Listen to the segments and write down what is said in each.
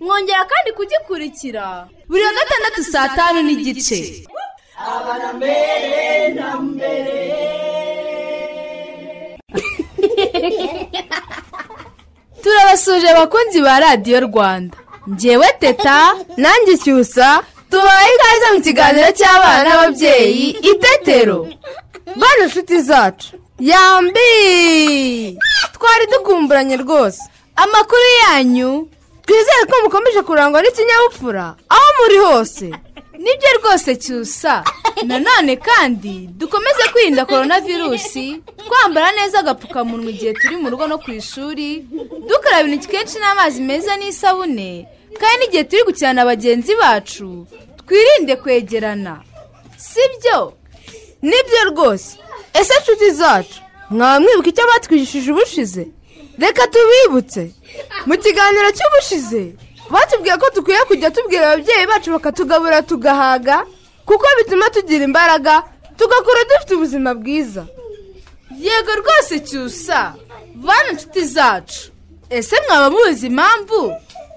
Mwongera kandi kugikurikira. Buri wa gatandatu saa tanu n'igice. Turabasuje abakunzi ba radiyo rwanda. Ngewe teta nanjye cyusa tubaye ikaze mu kiganiro cy'abana n'ababyeyi itetero bano inshuti zacu. Yambi! Twari dukumburanye rwose. Amakuru yanyu twizere ko mukomeje kurangwa n'ikinyabupfura. Aho muri hose. Nibyo rwose cyusa. Nanone kandi dukomeze kwirinda korona virusi twambara neza agapfukamunwa igihe turi mu rugo no ku ishuri. Dukaraba intoki kenshi n'amazi meza n'isabune. Kandi n'igihe turi gukina na bagenzi bacu twirinde kwegerana. Sibyo? Nibyo rwose. Ese inshuti zacu? Mwaba mwibuka icyo batwigishije ubushize? Reka tubibutse. Mu kiganiro cy'ubushize batubwiye ko dukwiye kujya tubwira ababyeyi bacu bakatugabura tugahaga kuko bituma tugira imbaraga tugakura dufite ubuzima bwiza. Yego rwose cyusa bana inshuti zacu. Ese mwaba muzi impamvu?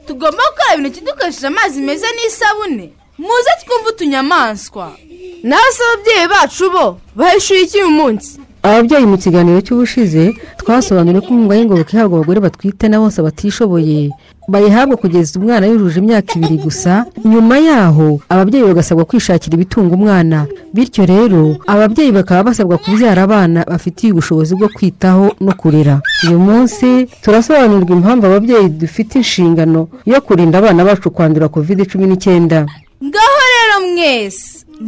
Tugomba gukaraba intoki dukoresheje amazi meza n'isabune. Muze twumve utunyamaswa. Nawe se ababyeyi bacu bo bahishuye iki uyu munsi? Ababyeyi mu kiganiro cy'ubushize twasobanuriye ko inkunga y'ingoboka ihabwa abagore batwite na bose batishoboye. Bayihabwa kugeza umwana yujuje imyaka ibiri gusa nyuma yaho ababyeyi bagasabwa kwishakira ibitunga umwana. Bityo rero ababyeyi bakaba basabwa kubyara abana bafitiye ubushobozi bwo kwitaho no kurera. Uyu munsi turasobanurirwa impamvu ababyeyi dufite inshingano yo kurinda abana bacu kwandura kovide cumi n'icyenda. Ngaho rero mwese!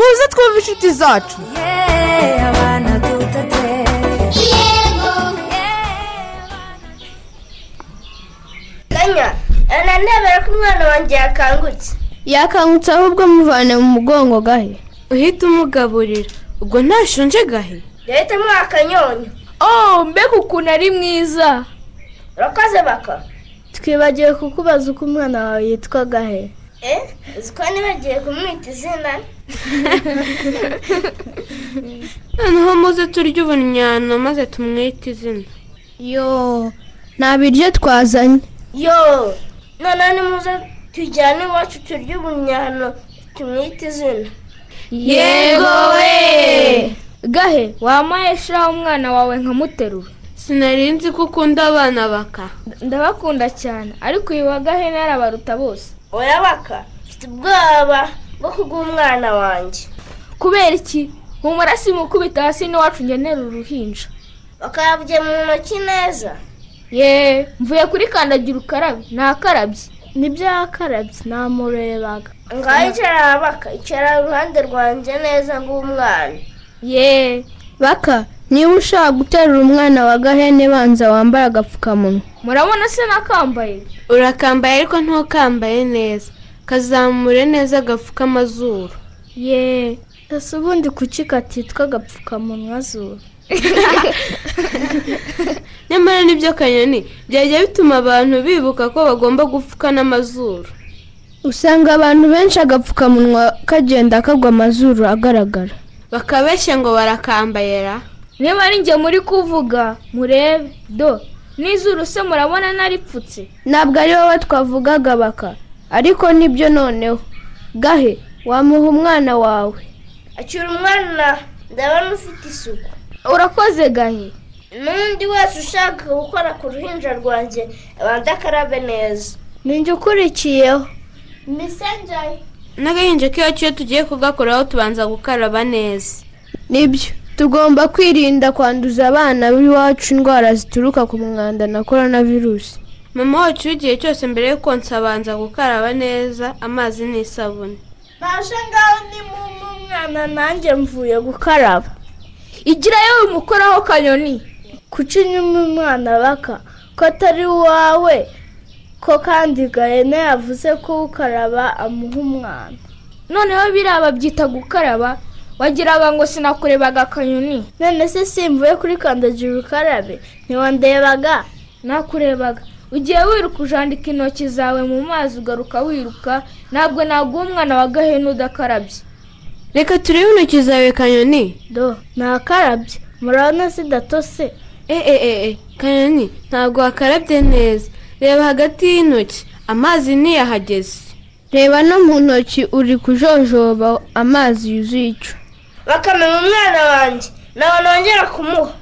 muze twumve inshuti zacu nanebera ko umwana wanjye yakangutse yakangutse ahubwo muvane mu mugongo gahe uhita umugaburira ubwo ntashonje gahe yahitamo akanyonyo oh mbega ukuntu ari mwiza urakoze baka twibagiwe kukubaza uko umwana wawe yitwa gahe uzi ko nibagiye kumwita izina? Noneho muze turye ubunyano maze tumwite izina. Yo nta biryo twazanye. Yo noneho nimuze tujyane iwacu turye ubunyano tumwite izina. Yego we! Gahe? Wampaye shiraho umwana wawe nkamuterura sinari nzi ko ukunda abana baka. Ndabakunda cyane ariko uyu wa gahe narabaruta bose. Urabaka mfite ubwoba bwo kuguha umwana wanjye. Kubera iki? Humura simukubita hasi n'iwacu ngenera uruhinja. Bakarabye mu ntoki neza. Ye mvuye kuri kandagira ukarabe. Ntakarabye ni byo yakarabye. Namurebaga. Ngaho icara baka icara iruhande rwanjye neza ng'umwana ye baka. Niba ushaka guterura umwana wa gahene banza wambaye agapfukamunwa. Murabona se nakambaye? Urakambaye ariko ntukambaye neza. Kazamure neza agapfuka amazuru ye ese ubundi kuki katitwa agapfukamunwa zuru? Nyamara ni byo kanyoni byajya bituma abantu bibuka ko bagomba gupfuka n'amazuru usanga abantu benshi agapfukamunwa kagenda kagwa amazuru agaragara. Bakabeshya ngo barakambayera. Niba ari njye muri kuvuga murebe. Do n'izuru se murabona naripfutse. Ntabwo ari wowe twavugaga baka. Ariko ni byo noneho. Gahe wamuha umwana wawe? Acyura umwana ndabona ufite isuku. Urakoze gahe. N'undi wese ushaka gukora ku ruhinja rwanjye abanza akarabe neza. Ninjye ukurikiyeho. N'agahinja k'iwacu iyo tugiye kugakoraho tubanza gukaraba neza. Nibyo. Tugomba kwirinda kwanduza abana b'iwacu indwara zituruka ku mwanda na korona virusi mama wacu igihe cyose mbere yo konsa abanza gukaraba neza amazi n'isabune. Naje ngaho ni mu mwana nanjye mvuye gukaraba. Igirayo umukoraho kanyoni. Kuki inyuma umwana baka ko atari uwawe ko kandi gahene yavuze ko ukaraba amuha umwana. Noneho biriya babyita gukaraba wagiraga ngo sinakurebaga akanyoni. None se simvuye kuri kandagira ukarabe? Ntiwandebaga? Nakurebaga. Ugiye wiruka ujandika intoki zawe mu mazi ugaruka wiruka ntabwo naguha umwana wa gahene udakarabye. Reka turebe intoki zawe kanyoni. Do. Nakarabye. Murabona zidatose eee kanyoni ntabwo wakarabye neza. Reba hagati y'intoki. Amazi ntiyahageze reba no mu ntoki uri kujojoba amazi yuzuye icyo bakamenya umwana wanjye. Nawe nongera kumuha.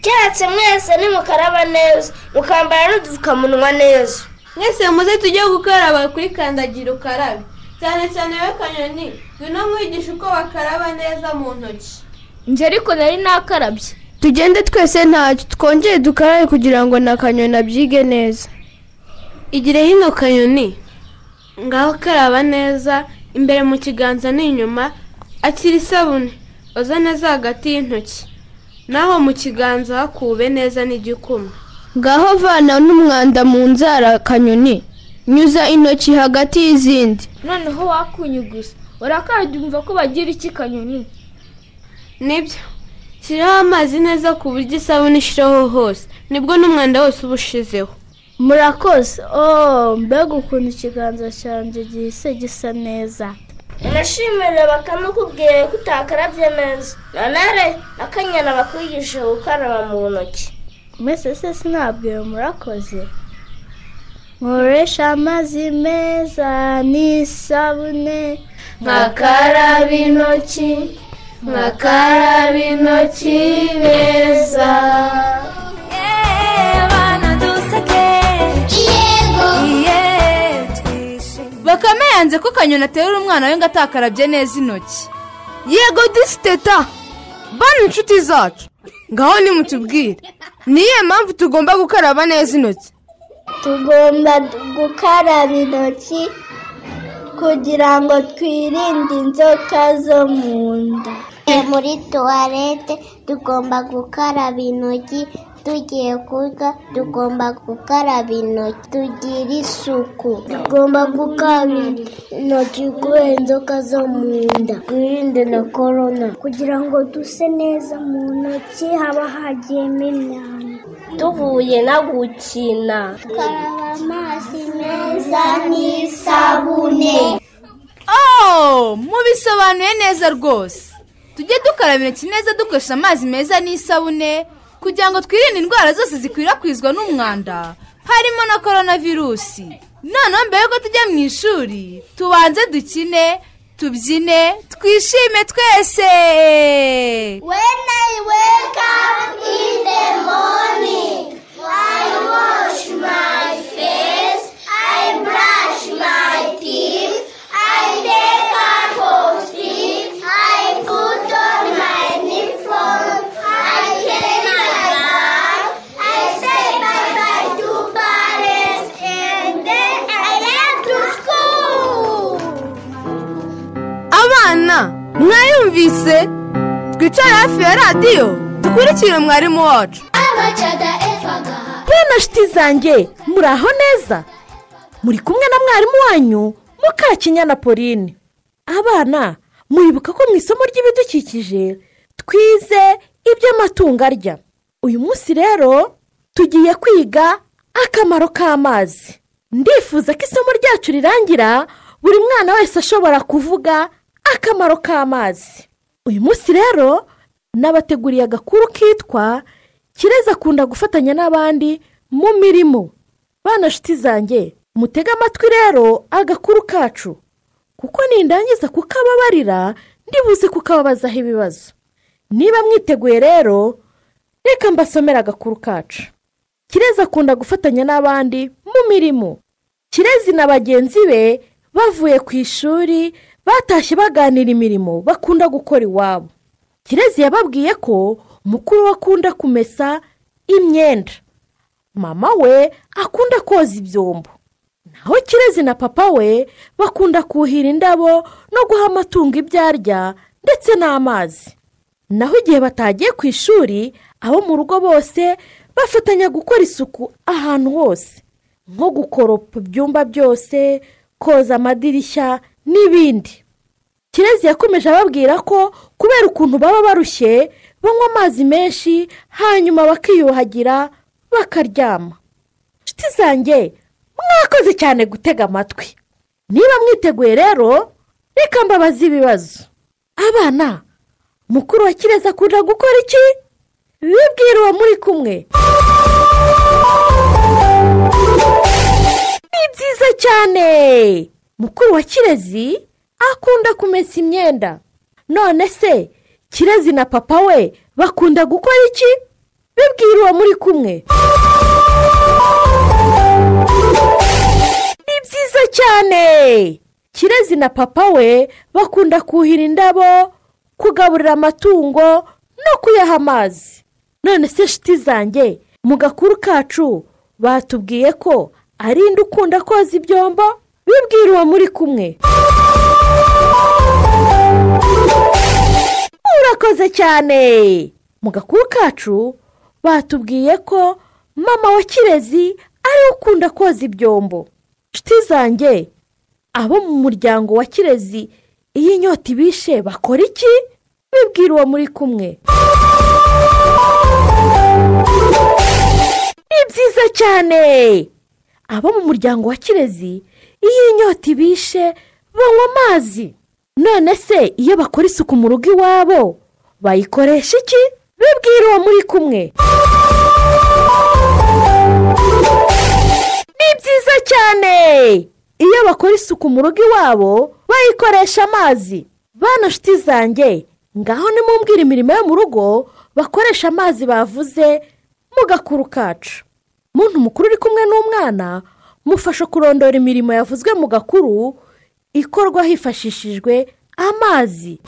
Keretse mwese nimukaraba neza. Mukambara n'udupfukamunwa neza. Mwese muze tujye gukaraba kuri kandagira ukarabe. Cyane cyane we kanyoni ngwino nkwigisha uko bakaraba neza mu ntoki. Njye ariko nari nakarabye. Tugende twese ntacyo twongere dukarabe kugira ngo na kanyoni abyige neza. Igire hino kanyoni. Ngaho karaba neza imbere mu kiganza n'inyuma akira isabune. Oza neza hagati y'intoki. Naho mu kiganza hakube neza n'igikuma ngaho vana n'umwanda mu nzara kanyoni. Nyuza intoki hagati y'izindi. Noneho wakunyuguza. Urakarabye umva ko bagira iki kanyoni? Nibyo. Shyiraho amazi neza ku buryo isabune ishiraho hose. Nibwo n'umwanda wose uba ushizeho. Murakoze. Oh mbega ukuntu ikiganza cyanjye gihise gisa neza. Unashimire bakamukubwira ko utakarabye neza nanone akanyana bakwigisha gukaraba mu ntoki. Mwese se sinabwiwe murakoze? Nkoresha amazi meza n'isabune. Nkakaraba intoki nkakaraba intoki neza bakame yanze ko kanyoni aterura umwana we ngo atakarabye neza intoki. Yego disiteta bana inshuti zacu. Ngaho nimutubwire. Niyo mpamvu tugomba gukaraba neza intoki? Tugomba gukaraba intoki kugira ngo twirinde inzoka zo mu nda. Muri tuwarete tugomba gukaraba intoki tugiye kurya tugomba gukaraba intoki tugira isuku. Tugomba gukaraba intoki kubera inzoka zo mu nda twirinde na korona kugira ngo duse neza mu ntoki haba hagiyemo imyanda. Tuvuye no gukina. Tukaraba amazi meza n'isabune. Oh mubisobanuye neza rwose. Tujye dukaraba intoki neza dukoresha amazi meza n'isabune. Kugira ngo twirinde indwara zose zikwirakwizwa n'umwanda harimo na korona virusi noneho mbere yuko tujya mu ishuri tubanze dukine tubyine twishime twese. When I wake up in the morning, I wash my face, I brush my mwayumvise? Twicare hafi ya radiyo dukurikire mwarimu wacu. Bene nshuti zanjye muri aho neza? Muri kumwe na mwarimu wanyu mukakinyana pauline. Abana muribuka ko mu isomo ry'ibidukikije twize ibyo amatungo arya. Uyu munsi rero tugiye kwiga akamaro k'amazi. Ndifuza ko isomo ryacu rirangira buri mwana wese ashobora kuvuga akamaro k'amazi. Uyu munsi rero nabateguriye agakuru kitwa kireza akunda gufatanya n'abandi mu mirimo. Bana nshuti zanjye mutege amatwi rero agakuru kacu. Kuko nindangiza kukababarira ndibuze kukababazaho ibibazo. Niba mwiteguye rero reka mbasomere agakuru kacu. Kirezi akunda gufatanya n'abandi mu mirimo. Kirezi na bagenzi be bavuye ku ishuri batashye baganira imirimo bakunda gukora iwabo. Kirezi yababwiye ko mukuru we akunda kumesa imyenda. Mama we akunda koza ibyombo. Naho kirezi na papa we bakunda kuhira indabo no guha amatungo ibyo arya ndetse n'amazi. Naho igihe batagiye ku ishuri abo mu rugo bose bafatanya gukora isuku ahantu hose. Nko gukoropa ibyumba byose koza amadirishya n'ibindi. Kirezi yakomeje ababwira ko kubera ukuntu baba barushye banywa amazi menshi hanyuma bakiyuhagira bakaryama. Inshuti zanjye mwakoze cyane gutega amatwi. Niba mwiteguye rero reka mbabaze ibibazo. Abana mukuru wa kirezi akunda gukora iki? Bibwira uwo muri kumwe. Ni byiza cyane. Mukuru wa kirezi akunda kumesa imyenda. None se kirezi na papa we bakunda gukora iki? Bibwira uwo muri kumwe. Ni byiza cyane. Kirezi na papa we bakunda kuhira indabo kugaburira amatungo no kuyaha amazi. None se nshuti zanjye mu gakuru kacu batubwiye ko ari indi ukunda koza ibyombo? Bibwira uwo muri kumwe. Urakoze cyane. Mu gakuru kacu batubwiye ko mama wa kirezi ari we ukunda koza ibyombo. Inshuti zanjye abo mu muryango wa kirezi iyo inyota ibishe bakora iki? Bibwira uwo muri kumwe. Ni byiza cyane. Abo mu muryango wa kirezi iyo inyota ibishe banywa amazi. None se iyo bakora isuku mu rugo iwabo bayikoresha iki? Bibwira uwo muri kumwe. Ni byiza cyane. Iyo bakora isuku mu rugo iwabo bayikoresha amazi. Bana nshuti zanjye ngaho nimumbwire imirimo yo mu rugo bakoresha amazi bavuze mu gakuru kacu. Muntu mukuru uri kumwe n'umwana mufasha kurondora imirimo yavuzwe mu gakuru ikorwa hifashishijwe amazi.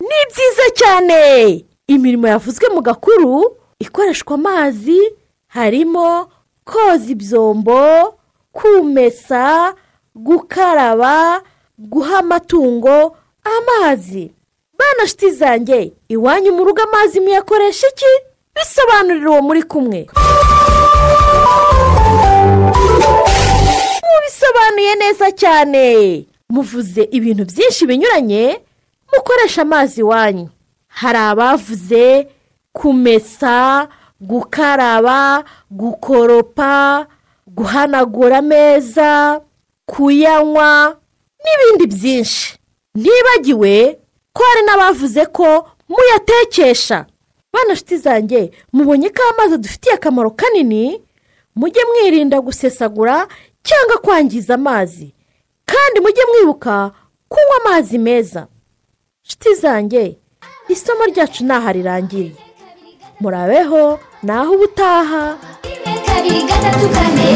Ni byiza cyane! Imirimo yavuzwe mu gakuru ikoreshwa amazi harimo koza ibyombo kumesa gukaraba guha amatungo amazi. Bana nshuti zanjye iwanyu mu rugo amazi muyakoresha iki? Bisobanurira uwo muri kumwe. Mubisobanuye neza cyane. Muvuze ibintu byinshi binyuranye mukoresha amazi iwanyu. Hari abavuze kumesa gukaraba gukoropa guhanagura ameza kuyanywa n'ibindi byinshi. Ntibagiwe ko hari n'abavuze ko muyatekesha. Bana nshuti zanjye mubonye ko amazi adufitiye akamaro kanini? Mujye mwirinda gusesagura cyangwa kwangiza amazi. Kandi mujye mwibuka kunywa amazi meza. Nshuti zanjye isomo ryacu ntaho rirangiriye murabeho naho ubutaha. Kabiri gatatu kane.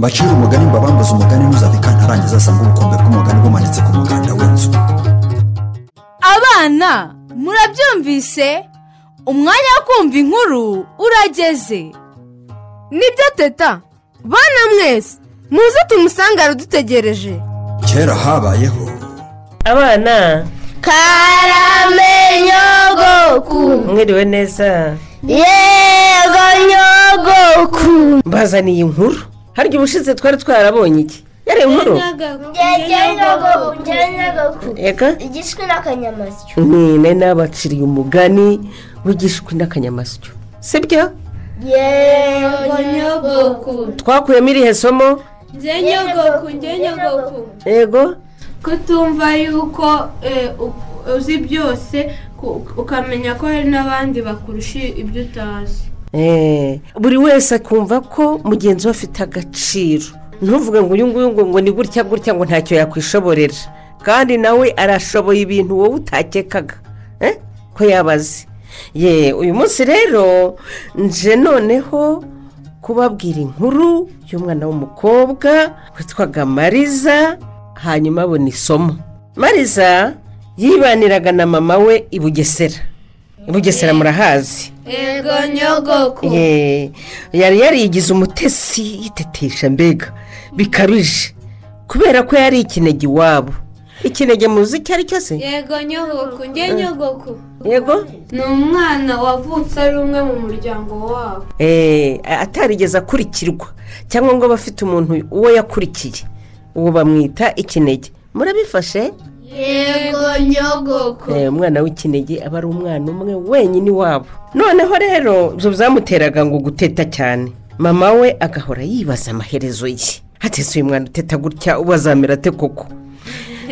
Mbacira umugani mbabambuze umugani ntuzabika ntarangiza asanga ubukombe bw'umugani bumanitse ku muganda w'inzu. Abana murabyumvise? Umwanya wo kumva inkuru urageze. Nibyo teta. Bana mwese muze tumusange aradutegereje kera habayeho. Abana. Karame nyogoku mwiriwe neza. Yego nyogoku. Mbazaniye inkuru. Harya ubushize twari twarabonye iki? Yari ari inkuru ega igishwi n'akanyamasyo. Nyine n'abaciriye umugani w'igishwi n'akanyamasyo. Sibyo? Yego nyogoku. Twakuyemo irihe somo? Nyogoku nyogoku. Yego kutumva yuko u- uzi byose ukamenya ko hari n'abandi bakurusha ibyo utazi. Buri wese akumva ko mugenzi we afite agaciro. Ntuvuge ngo uyu nguyu ngo ni gutya gutya ngo ntacyo yakwishoborera. Kandi nawe arashoboye ibintu wowe utakekaga. Eh, ko yabaze. Ye uyu munsi rero nje noneho kubabwira inkuru y'umwana w'umukobwa witwaga mariza hanyuma abona isomo. Mariza yibaniraga na mama we i bugesera. Bugesera murahazi. Yego nyogoku. Ye, yari yarigize umutesi yitetesha mbega. Bikabije kubera ko yari ikinege iwabo. Ikinege muzi icyo ari cyo se? Yego nyogoku njye nyogoku. Yego? Ni umwana wavutse ari umwe mu muryango wabo. Eh, atarigeze akurikirwa. Cyangwa ngo abe afite umuntu uwo yakurikiye. Uwo bamwita ikinege. Murabifashe? Yego nyogoku. Eh, umwana w'ikinege aba ari umwana umwe wenyine iwabo. Noneho rero ibyo byamuteraga ngo guteta cyane. Mama we agahora yibaza amaherezo ye. Hatese uyu mwana uteta gutya uba azamera ate koko?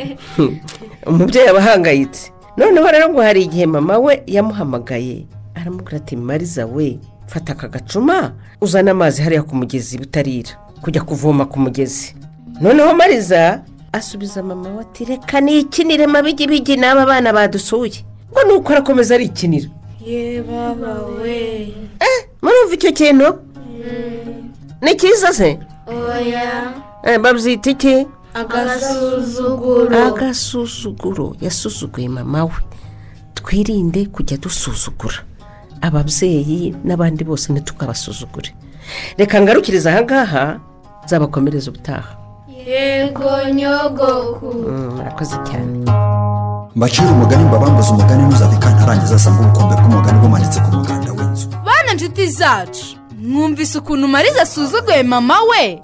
Umubyeyi aba ahangayitse. Noneho rero ngo hari igihe mama we yamuhamagaye aramubwira ati mariza we fata aka gacuma uzane amazi hariya ku mugezi butarira kujya kuvoma ku mugezi. Noneho mariza asubiza mama we ati reka nikinire mabigibigi n'aba bana badusuye. Ngo nuko arakomeza arikinira. Ye baba we murumva icyo kintu? Ni cyiza se? Oya. Eh, babyita iki? Agasuzuguro. Agasuzuguro. Yasuzuguye mama we. Twirinde kujya dusuzugura. Ababyeyi n'abandi bose ntitukabasuzugure. Reka ngarukiriza aha ngaha nzabakomereza ubutaha. Yego nyogoku. Mm, murakoze cyane. Mbacira umugani mbabambuze umugani ntuzave kantarangiza asanga ubukombe bw'umugani bumanitse ku muganda w'inzu. Bana inshuti zacu mwumvise ukuntu mariza asuzuguye mama we?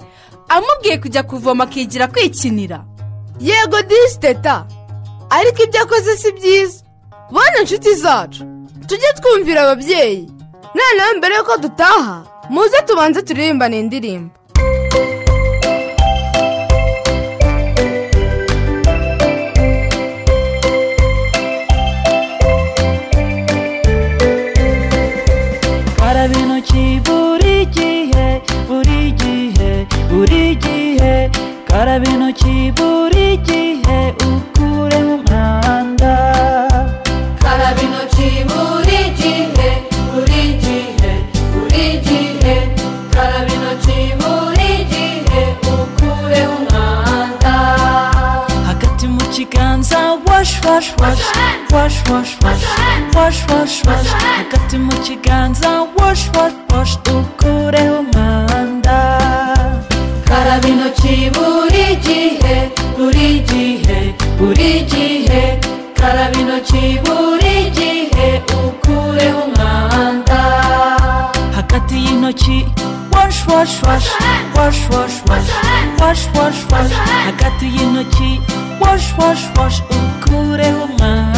Amubwiye kujya kuvoma akigira kwikinira. Yego disi teta ariko ibyo akoze si byiza. Bana inshuti zacu tujye twumvira ababyeyi. Noneho mbere y'uko dutaha muze tubanze turirimbane indirimbo. Karaba intoki buri gihe buri gihe buri gihe karaba intoki buri gihe ukureho umwanda karaba intoki buri gihe buri gihe buri gihe karaba intoki buri gihe ukureho umwanda hagati mu kiganza wash wash wash wash wash wash wash wash wash. Hagati mu kiganza wash wash wash. Ukureho umwanda karaba intoki buri gihe buri gihe buri gihe karaba intoki buri gihe ukureho umwanda hagati y'intoki wash wash wash. Wash wash wash. Wash. Wash wash hagati y'intoki wash wash wash. Ukureho umwanda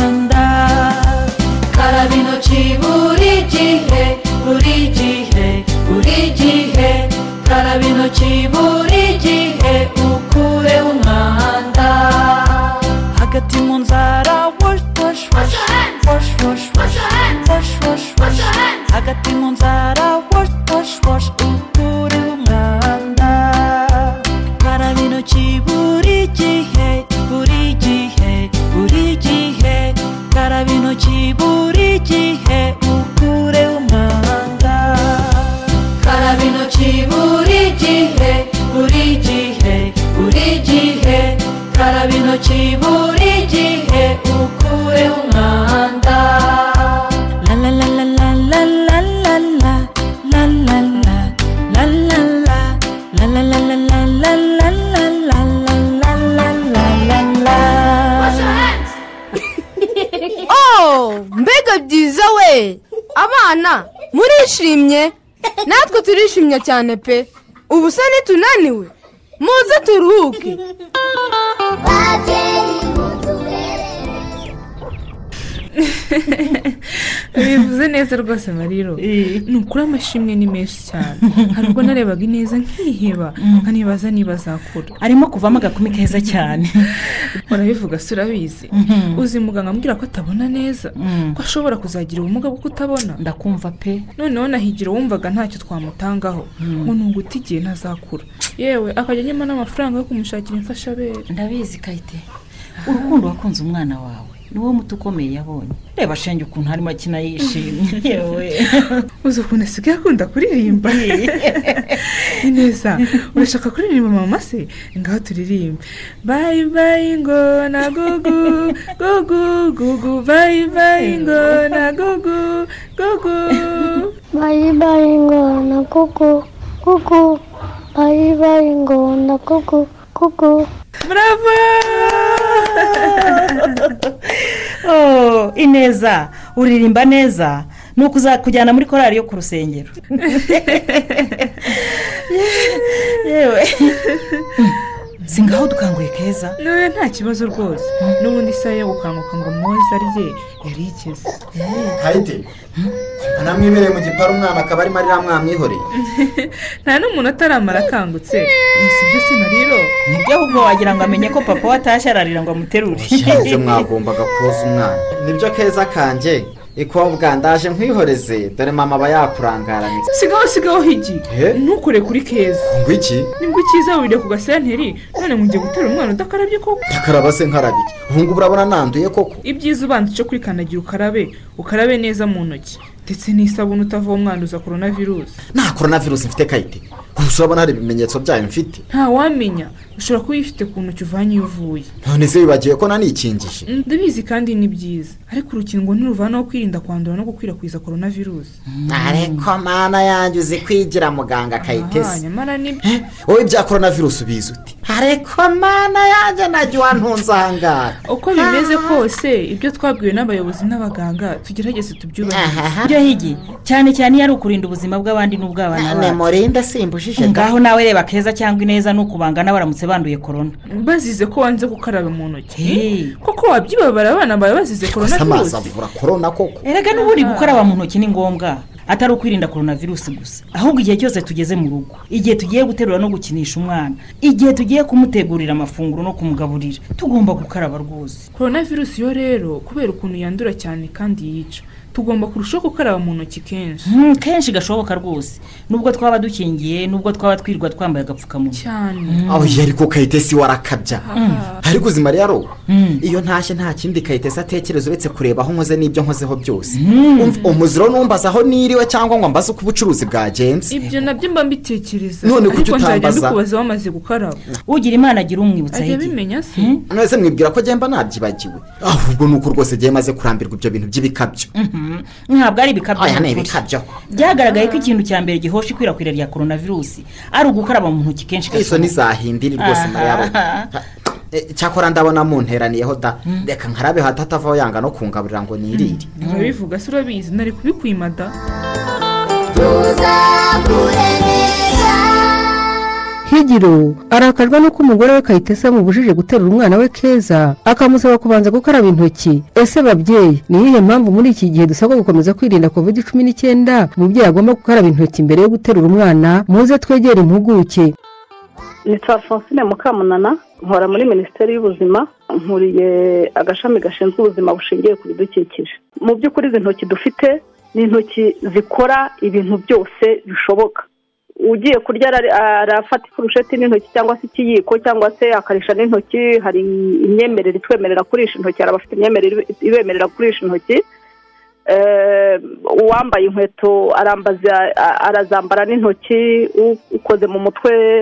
byiza we. Abana murishimye? Natwe turishimye cyane pe. Ubu se ntitunaniwe muze turuhuke. Bivuze neza rwose mariro ni ukuri amashimwe ni menshi cyane. Hari ubwo narebaga ineza nkiheba nkanibaza niba azakura arimo kuvamo agakumi keza cyane. Urabivuga si urabizi? Uzi muganga ambwira ko atabona neza? Ko ashobora kuzagira ubumuga bwo kutabona? Ndakumva pe. Noneho nahigira wumvaga ntacyo twamutangaho. Ngo ni uguta igihe ntazakura. Yewe akajya anyema n'amafaranga yo kumushakira imfashabere. Ndabizi kayite. Urukundo wakunze umwana wawe. Ni wo muti ukomeye yabonye. Reba shenge ukuntu harimo akina yishimye. Yewe. Uzi ukuntu asigaye akunda kuririmba. Ni neza urashaka kuririmba mama se? Ngaho turirimbe. Bayi bayi ngo na gugu gugu gugu. Bayi bayi ngo na gugu gugu. Bayi bayi ngo na kuku kuku bayi bayi ngo na kuku kuku bravo! ineza uririmba neza ni ukuzakujyana muri korari yo ku rusengero. Yewe. Si ngaho dukanguye keza nta kibazo rwose n'ubundi isaha yo gukanguka ngo mwoze arye yari igeze hayite anamwibereye mu giparu umwana akaba arimo arira mwamwihoreye nta n'umuntu ataramara akangutse. Si byo si mariro? Nibyo ahubwo wagira ngo amenye ko papa watashye ararira ngo amuterure. Ibyo mwagombaga koza umwana. Nibyo keza kanjye ikobwa ndaje nkwihoreze dore mama aba yakurangaranye. Sigaho sigaho higi. Ntukure kuri keza. Ngo iki? Nibwo icyiza wiriye ku gasenteri none ngo ugiye gutera umwana udakarabye koko. Ndakaraba se nkarabye ubu ngubu urabona nanduye koko. Ibyiza ubanza icyo kuri kandagira ukarabe ukarabe neza mu ntoki. Ndetse n'isabune utava umwanduza korona virusi nta korona virusi mfite kayite. Gusa urabona hari ibimenyetso byayo mfite. Ntawamenya ushobora kuba uyifite ku ntoki uvanye iyo uvuye. None se wibagiwe ko nanikingije? Ndabizi kandi ni byiza. Ariko urukingo ntiruvanaho kwirinda kwandura no gukwirakwiza korona virusi ariko mana yanjye uzi kwigira muganga kayitesi nyamara ni byo wowe ibya korona virusi ubizi uti? Ariko mana yanjye najya wantunze ahangaha uko bimeze kose ibyo twabwiwe n'abayobozi n'abaganga tugerageze tubyubahirize byo higi cyane cyane iyo ari ukurinda ubuzima bw'abandi n'ubw'abana ni murinde simbujije ngaho nawe reba keza cyangwa ineza ni ukubangana baramutse banduye korona bazize ko wanze gukaraba mu ntoki. Koko wabyibabara abana bawe bazize korona amazi virusi avura korona koko? Erega n'ubundi gukaraba mu ntoki ni ngombwa. Atari ukwirinda korona virusi gusa. Ahubwo igihe cyose tugeze mu rugo igihe tugiye guterura no gukinisha umwana igihe tugiye kumutegurira amafunguro no kumugaburira tugomba gukaraba rwose. Korona virusi yo rero kubera ukuntu yandura cyane kandi yica. Tugomba kurushaho gukaraba mu ntoki kenshi. Mm, kenshi gashoboka rwose. Nubwo twaba dukingiye nubwo twaba twirwa twambaye agapfukamunwa. Cyane. Aho ariko kayitesi warakabya ariko uzi mariya ro? Iyo ntashye nta kindi kayitesi atekereza uretse kureba aho nkoze n'ibyo nkozeho byose. Umva, umuziro numbaza aho niriwe cyangwa ngo mbaze uko ubucuruzi bwagenze. Ibyo na byo mba mbitekereza. None kuki ariko nzajya utambaza? mbikubaza wamaze gukaraba. Ugira imana agira umwibutsa ajya abimenya se? Mwese mwibwira ko agenda nabyibagiwe ahubwo ni uko rwose agiye maze kurambirwa ibyo bintu by'ibikabyo. Ntabwo ari ibikabyo aya ni by'ukuri. ibikabyo byagaragaye ko ikintu cya mbere gihosha ikwirakwira rya korona virusi ari ugukaraba mu ntoki kenshi iso ntizahindire rwose Aha. mariya. Ro Eh, cyakora ndabona munteraniyeho da. Reka nkarabe hata atavaho yanga no kungaburira ngo nirire. Urabivuga se urabizi nari kubikwima da. Higiro arakajwe n'uko umugore we kayitesi yamubujije guterura umwana we keza akamusaba kubanza gukaraba intoki. Ese babyeyi ni iyihe mpamvu muri iki gihe dusabwa gukomeza kwirinda covid cumi n'icyenda umubyeyi agomba gukaraba intoki mbere yo guterura umwana? Muze twegere impuguke. Nitwa alphonsine mukamunana nkora muri minisiteri y'ubuzima nkuriye agashami gashinzwe ubuzima bushingiye ku bidukikije. Mu by'ukuri izi ntoki dufite ni intoki zikora ibintu byose bishoboka. Ugiye kurya ara- arafata ifurusheti n'intoki cyangwa se ikiyiko cyangwa se akarisha n'intoki hari imyemerere itwemerera kurisha intoki hari abafite imyemerere ibemerera kurisha intoki. Eh, uwambaye inkweto arazambara n'intoki ukoze mu mutwe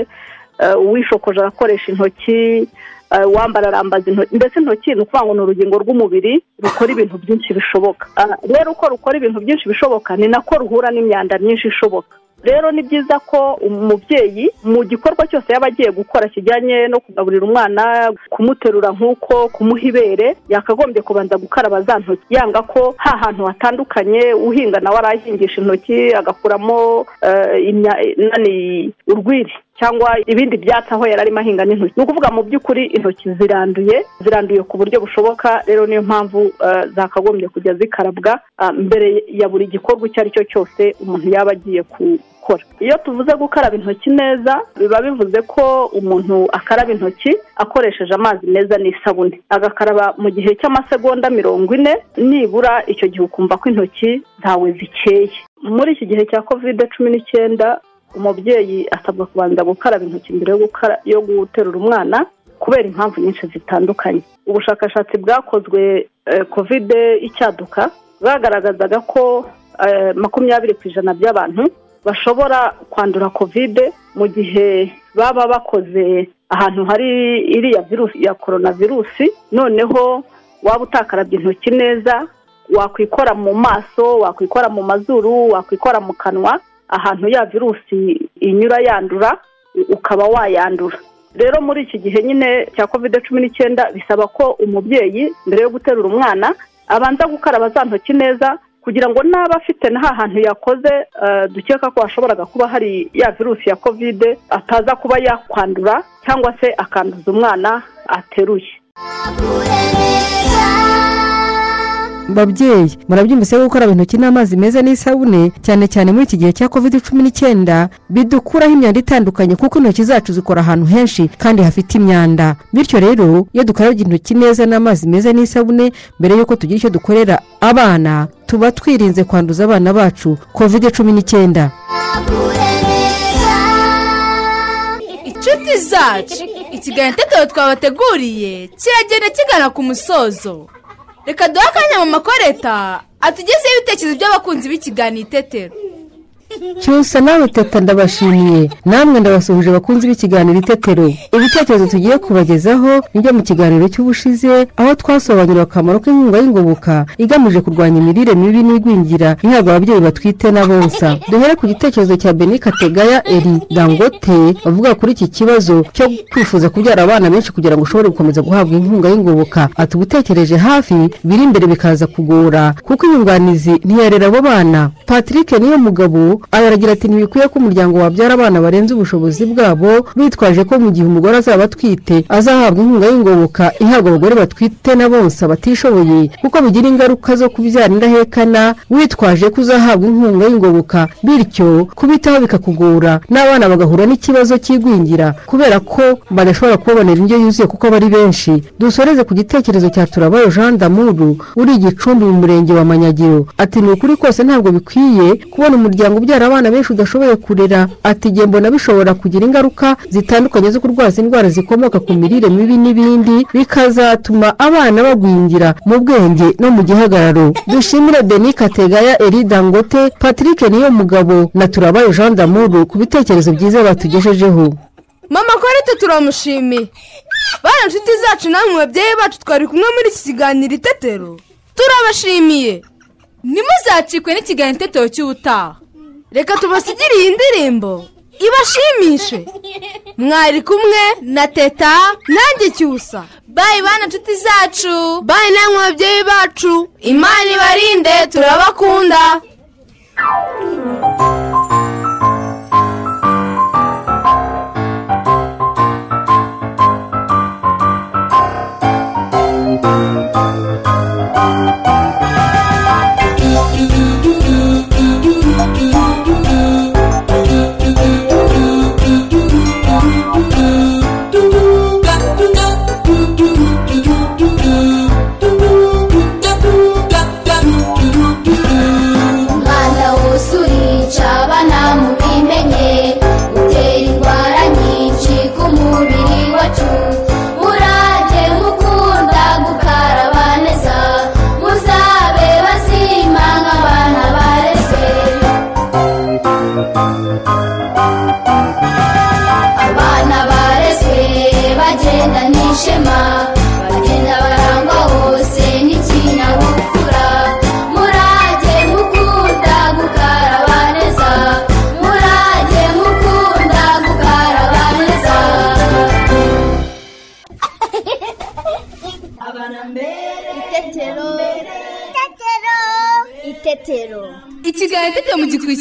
eh, uwishokoje arakoresha intoki eh, uwambara arambaza intoki mbese intoki ni ukuvuga ngo ni urugingo rw'umubiri rukora ibintu byinshi bishoboka. Ah, rero uko rukora ibintu byinshi bishoboka ni nako ruhura n'imyanda myinshi ishoboka. Rero ni byiza ko umubyeyi mu gikorwa cyose yaba agiye gukora kijyanye no kugaburira umwana kumuterura nk'uko kumuha ibere yakagombye kubanza gukaraba za ntoki. Yanga ko ha hantu hatandukanye uhinga nawe arahingisha intoki agakuramo eh, urwiri. Cyangwa ibindi byatsi aho yari arimo ahinga n'intoki. Ni ukuvuga mu by'ukuri intoki ziranduye ziranduye ku buryo bushoboka. Rero niyo mpamvu eh, zakagombye kujya zikarabwa ah, mbere ya buri gikorwa icyo ari cyo cyose umuntu yaba agiye gukora. Iyo tuvuze gukaraba intoki neza biba bivuze ko umuntu akaraba intoki akoresheje amazi meza n'isabune. Agakaraba mu gihe cy'amasegonda mirongo ine nibura icyo gihe ukumva ko intoki zawe zikeye. Muri iki gihe cya kovide cumi n'icyenda umubyeyi asabwa kubanza gukaraba intoki mbere yo guterura umwana kubera impamvu nyinshi zitandukanye. Ubushakashatsi bwakozwe eh, kovide icyaduka bwagaragazaga ko eh, makumyabiri ku ijana by'abantu bashobora kwandura kovide mu gihe baba bakoze ahantu hari iriya virusi ya korona virusi noneho waba utakarabye intoki neza wakwikora mu maso wakwikora mu mazuru wakwikora mu kanwa ahantu ya virusi inyura yandura ukaba wayandura. Rero muri iki gihe nyine cya kovide cumi n'icyenda bisaba ko umubyeyi mbere yo guterura umwana abanza gukaraba za ntoki neza kugira ngo naba afite na hantu yakoze eh, dukeka ko hashoboraga kuba hari ya virusi ya kovide ataza kuba yakwandura cyangwa se akanduza umwana ateruye. Babyeyi murabyumvise ko gukaraba intoki n'amazi meza n'isabune cyane cyane muri iki gihe cya covid cumi n'icyenda bidukuraho imyanda itandukanye kuko intoki zacu zikora ahantu henshi kandi hafite imyanda. Bityo rero iyo dukarabye intoki neza n'amazi meza n'isabune mbere y'uko tugira icyo dukorera abana tuba twirinze kwanduza abana bacu covid cumi n'icyenda. Inshuti zacu ikiganiro itetero twabateguriye kiragenda kigana ku musozo. Reka duhe akanya mu makoreta atugezeho ibitekerezo by'abakunzi b'ikiganiro itetero cyusa nawe teta ndabashimiye namwe ndabasuhuje abakunzi b'ikiganiro itetero. Ibitekerezo tugiye kubagezaho ni byo mu kiganiro cy'ubushize aho twasobanuriwe akamaro k'inkunga y'ingoboka igamije kurwanya imirire mibi n'igwingira ihabwa ababyeyi batwite na bonsa. Duhere ku gitekerezo cya beni kategaya eri dangote bavuga kuri iki kibazo cyo kwifuza kubyara abana benshi kugira ngo ushobore gukomeza guhabwa inkunga y'ingoboka. Ati ubutekereje hafi biri imbere bikaza kugora kuko inyunganizi ntiyarera abo bana. Patrick niyo mugabo aragira ati ntibikwiye ko umuryango wabyara abana barenze ubushobozi bwabo bitwaje ko mu gihe umugore azaba atwite azahabwa inkunga y'ingoboka ihabwa abagore batwite na bonsa batishoboye kuko bigira ingaruka zo kubyara indahekana witwaje ko uzahabwa inkunga y'ingoboka bityo kubitaho bikakugora n'abana bagahura n'ikibazo cy'igwingira kubera ko badashobora kubabonera indyo yuzuye kuko bari benshi. Dusoreze ku gitekerezo cya turabayo jean damuru uri igicumbi mu murenge wa manyagiro. Ati ni ukuri kose ntabwo bikwiye kubona umuryango ubyara abana benshi udashoboye kurera. Ati igihe mbona bishobora kugira ingaruka zitandukanye zo kurwaza indwara zikomoka ku mirire mibi n'ibindi bikazatuma abana bagwingira mu bwenge no mu gihagararo. Dushimire deni kategaya eri dangote patrick niyo mugabo na turabayo jean damuru ku bitekerezo byiza batugejejeho. Mama korete turamushimiye bana inshuti zacu namwe babyeyi bacu twari kumwe muri iki kiganiro itetero. Turabashimiye. Ntimuzacikwe n'ikiganiro itetero cy'ubutaha. Reka tubasigire iyi ndirimbo. Ibashimishe. Mwari kumwe na teta nanjye cyusa. Bayi bana inshuti zacu. Bayi namwe babyeyi bacu. Imana ibarinde turabakunda.